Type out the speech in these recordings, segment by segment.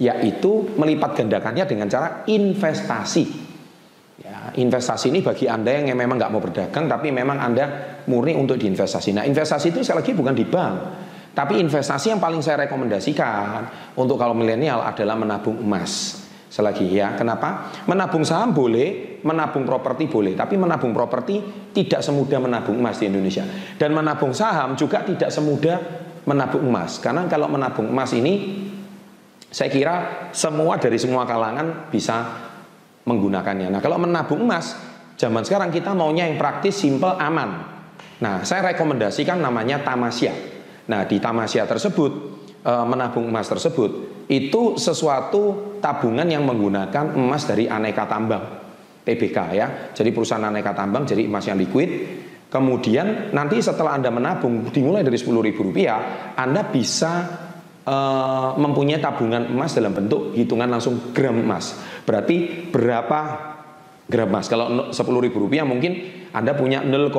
yaitu melipat gandakannya dengan cara investasi. Ya, investasi ini bagi Anda yang memang nggak mau berdagang tapi memang Anda murni untuk diinvestasi. Nah, investasi itu sekali lagi bukan di bank, tapi investasi yang paling saya rekomendasikan untuk kalau milenial adalah menabung emas. Selagi ya, kenapa? Menabung saham boleh, menabung properti boleh, tapi menabung properti tidak semudah menabung emas di Indonesia. Dan menabung saham juga tidak semudah menabung emas. Karena kalau menabung emas ini saya kira semua dari semua kalangan bisa menggunakannya. Nah, kalau menabung emas zaman sekarang kita maunya yang praktis, simple, aman. Nah, saya rekomendasikan namanya Tamasya. Nah, di Tamasya tersebut eh, menabung emas tersebut itu sesuatu tabungan yang menggunakan emas dari aneka tambang TBK ya. Jadi perusahaan aneka tambang jadi emas yang liquid. Kemudian nanti setelah Anda menabung dimulai dari 10 ribu rupiah, Anda bisa uh, mempunyai tabungan emas dalam bentuk hitungan langsung gram emas. Berarti berapa gram emas? Kalau 10 ribu rupiah mungkin anda punya 0,1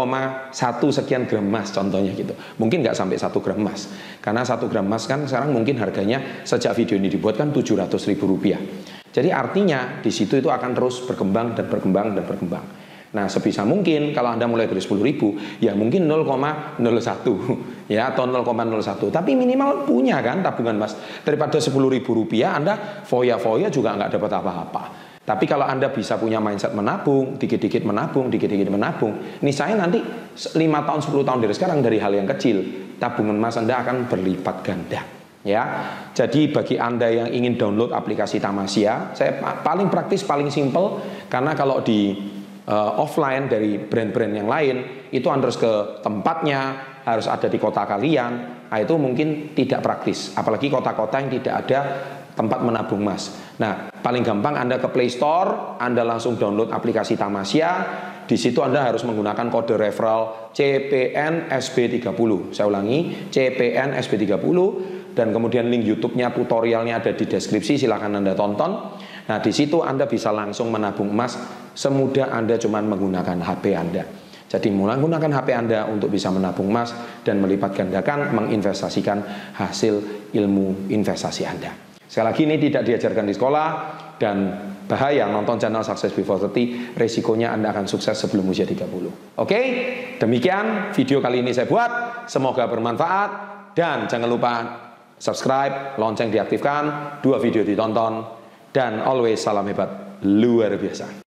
sekian gram emas contohnya gitu. Mungkin nggak sampai 1 gram emas. Karena 1 gram emas kan sekarang mungkin harganya sejak video ini dibuat kan 700 ribu rupiah. Jadi artinya di situ itu akan terus berkembang dan berkembang dan berkembang. Nah sebisa mungkin kalau Anda mulai dari 10 ribu ya mungkin 0,01 ya atau 0,01 tapi minimal punya kan tabungan emas daripada 10 ribu rupiah Anda foya-foya juga nggak dapat apa-apa. Tapi kalau Anda bisa punya mindset menabung, dikit-dikit menabung, dikit-dikit menabung, ini saya nanti 5 tahun, 10 tahun dari sekarang dari hal yang kecil, tabungan emas Anda akan berlipat ganda. Ya, jadi bagi anda yang ingin download aplikasi Tamasya, saya paling praktis, paling simple, karena kalau di uh, offline dari brand-brand yang lain, itu harus ke tempatnya, harus ada di kota kalian, nah itu mungkin tidak praktis. Apalagi kota-kota yang tidak ada tempat menabung emas. Nah, paling gampang Anda ke Play Store, Anda langsung download aplikasi Tamasya. Di situ Anda harus menggunakan kode referral CPN SB30. Saya ulangi, CPN SB30 dan kemudian link YouTube-nya tutorialnya ada di deskripsi silahkan Anda tonton. Nah, di situ Anda bisa langsung menabung emas semudah Anda cuma menggunakan HP Anda. Jadi menggunakan HP Anda untuk bisa menabung emas dan melipat gandakan menginvestasikan hasil ilmu investasi Anda. Sekali lagi ini tidak diajarkan di sekolah dan bahaya nonton channel Success Before 30 resikonya Anda akan sukses sebelum usia 30 Oke demikian video kali ini saya buat semoga bermanfaat dan jangan lupa subscribe lonceng diaktifkan dua video ditonton dan always salam hebat luar biasa